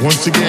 once again.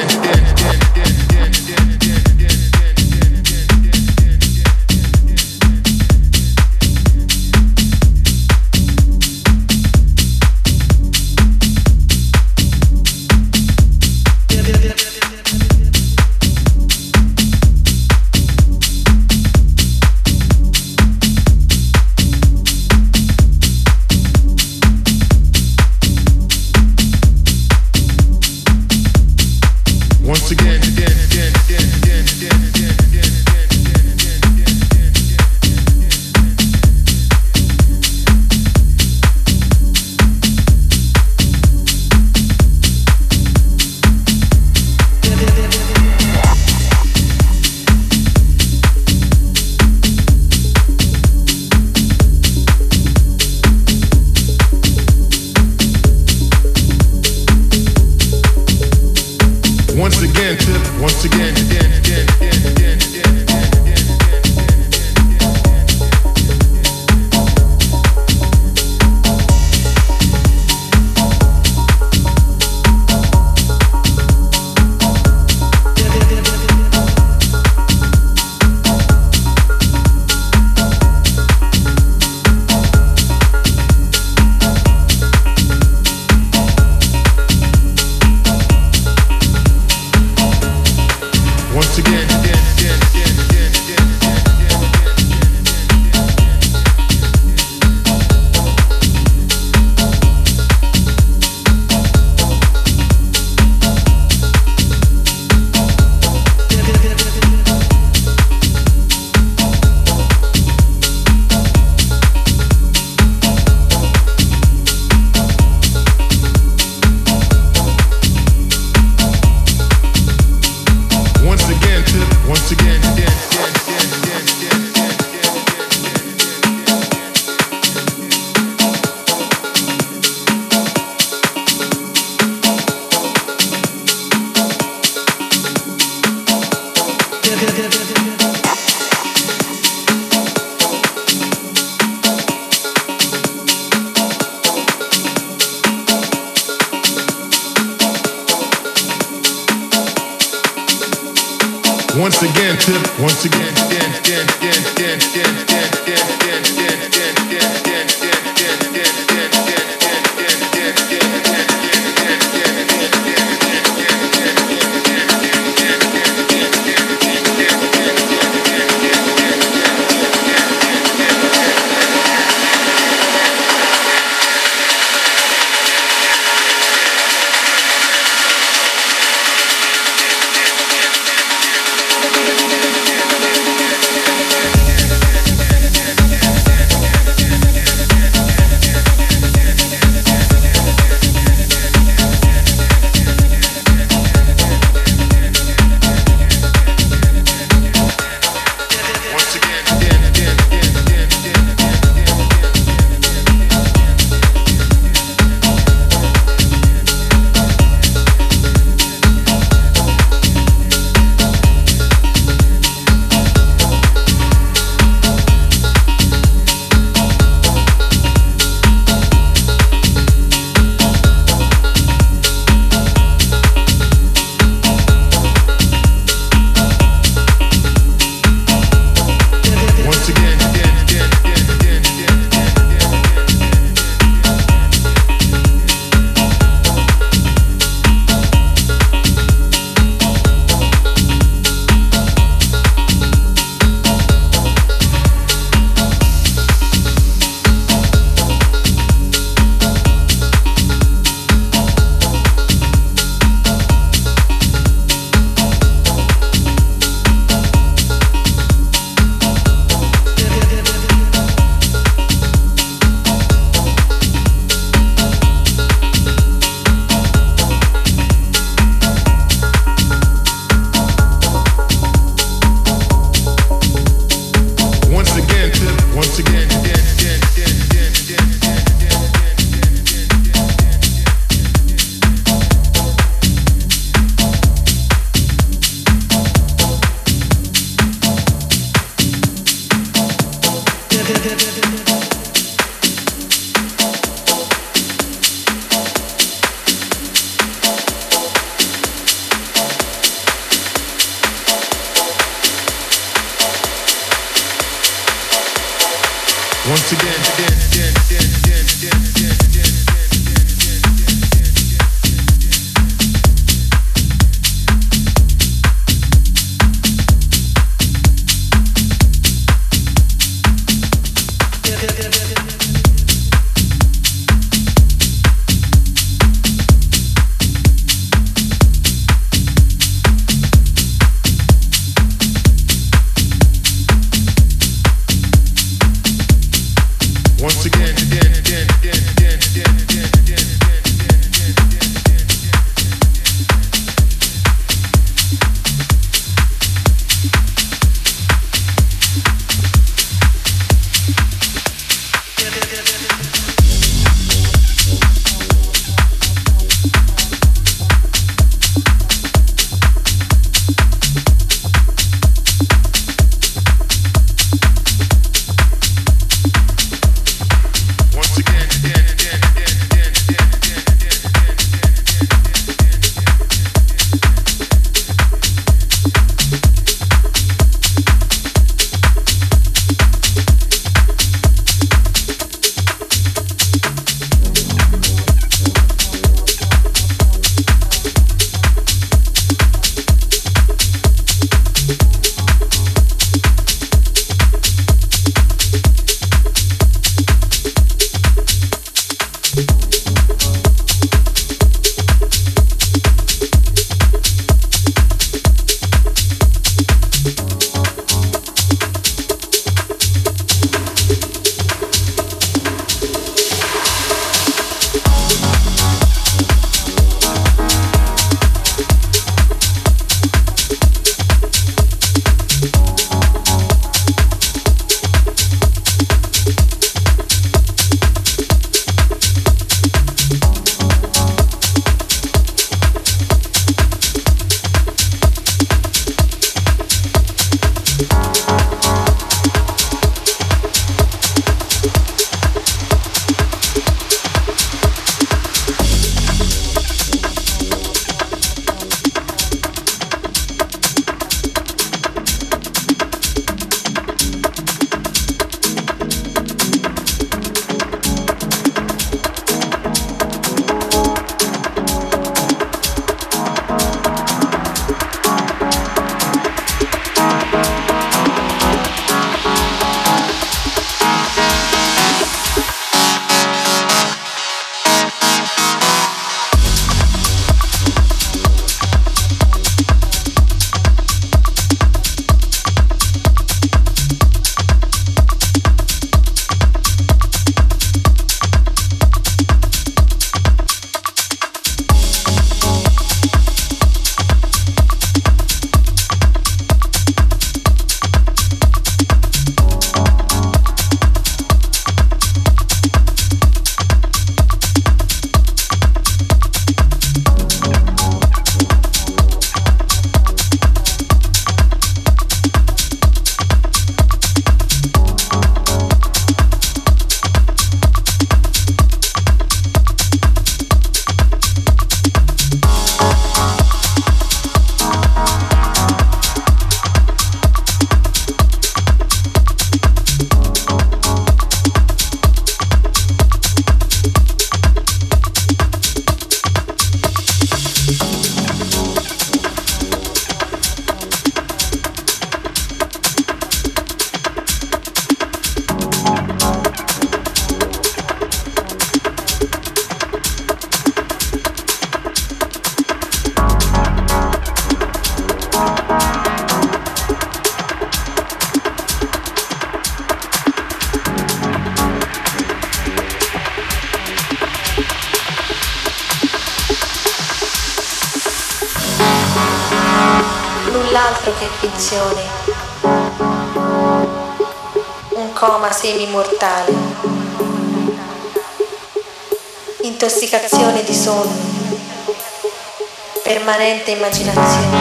Permanente immaginazione,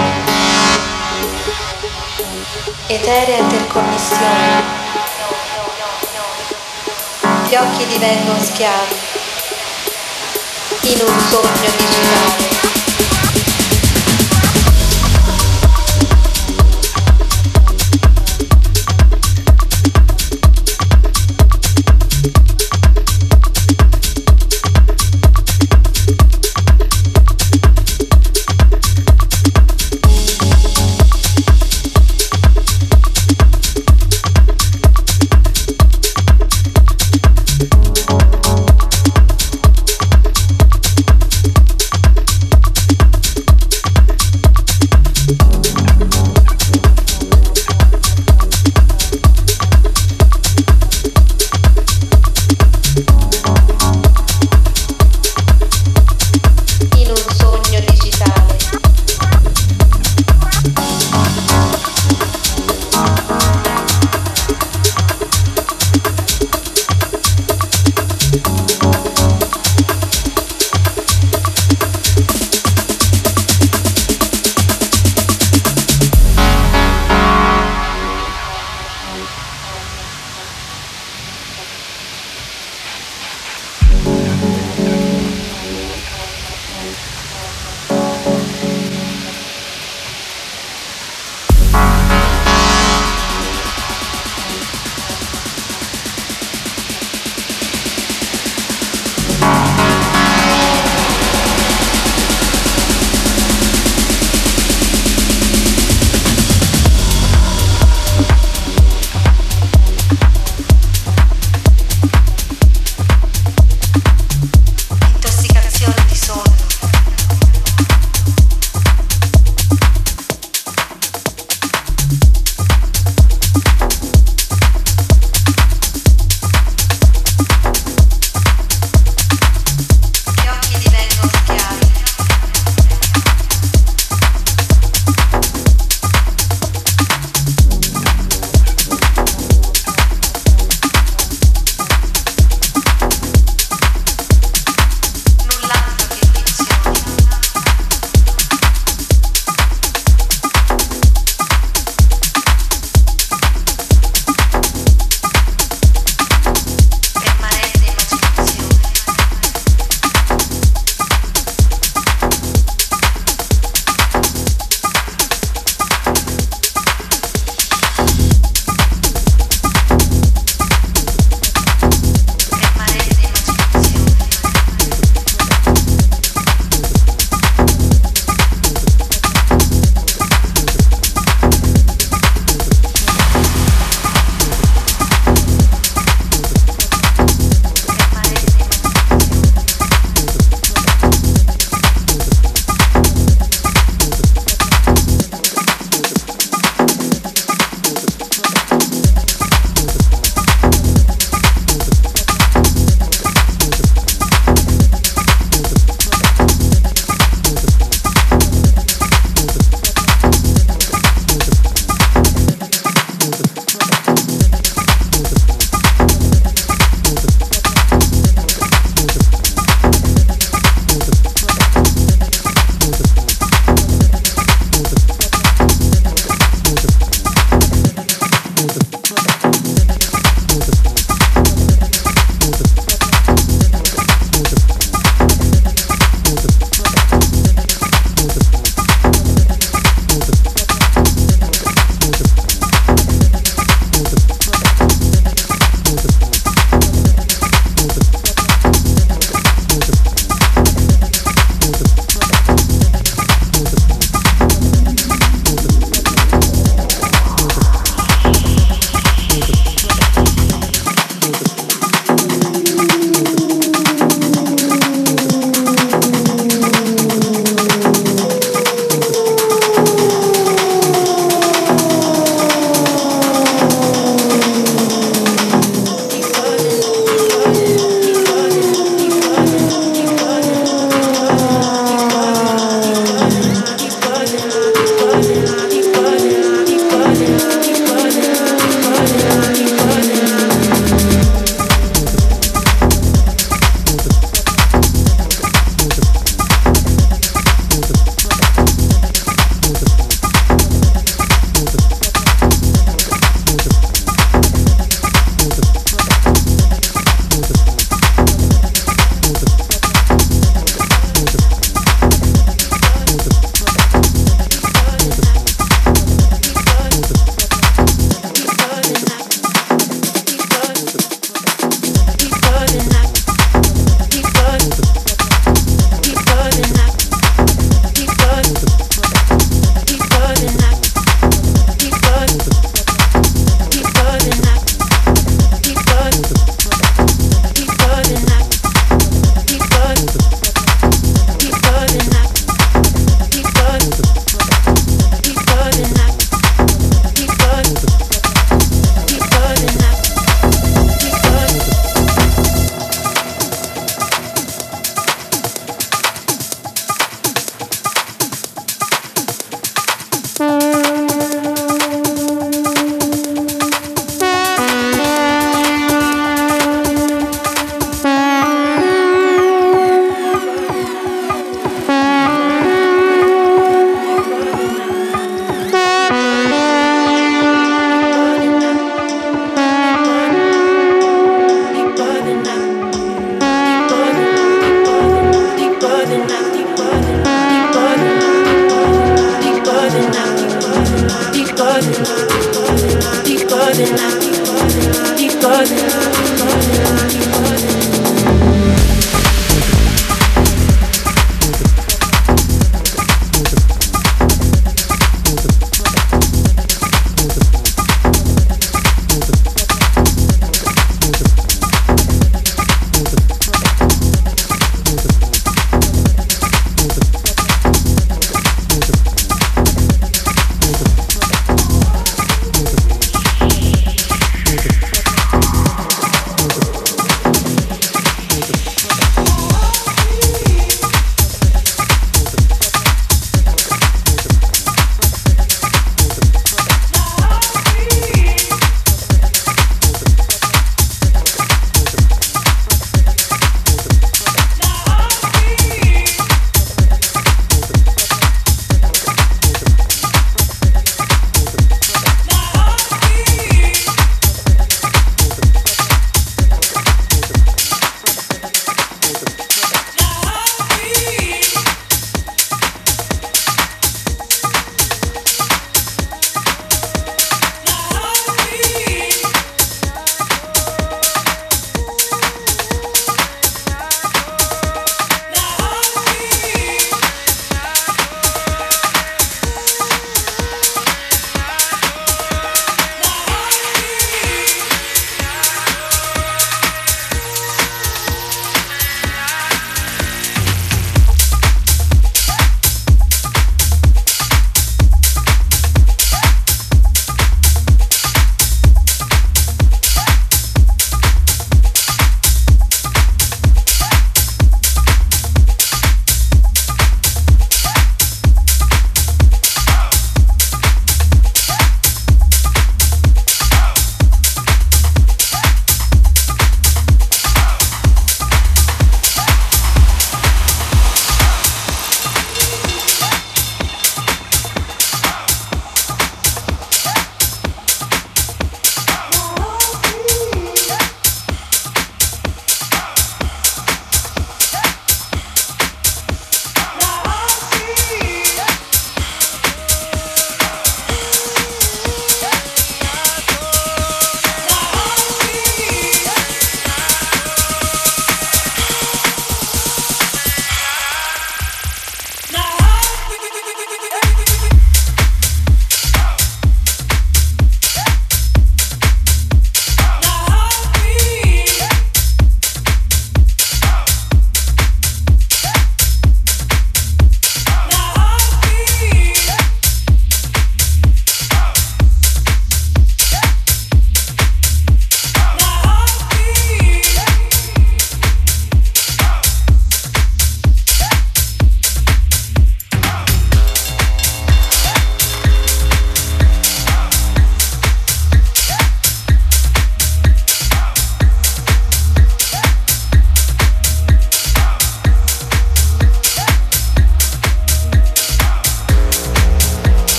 eterea interconnessione, gli occhi divengono schiavi in un sogno digitale.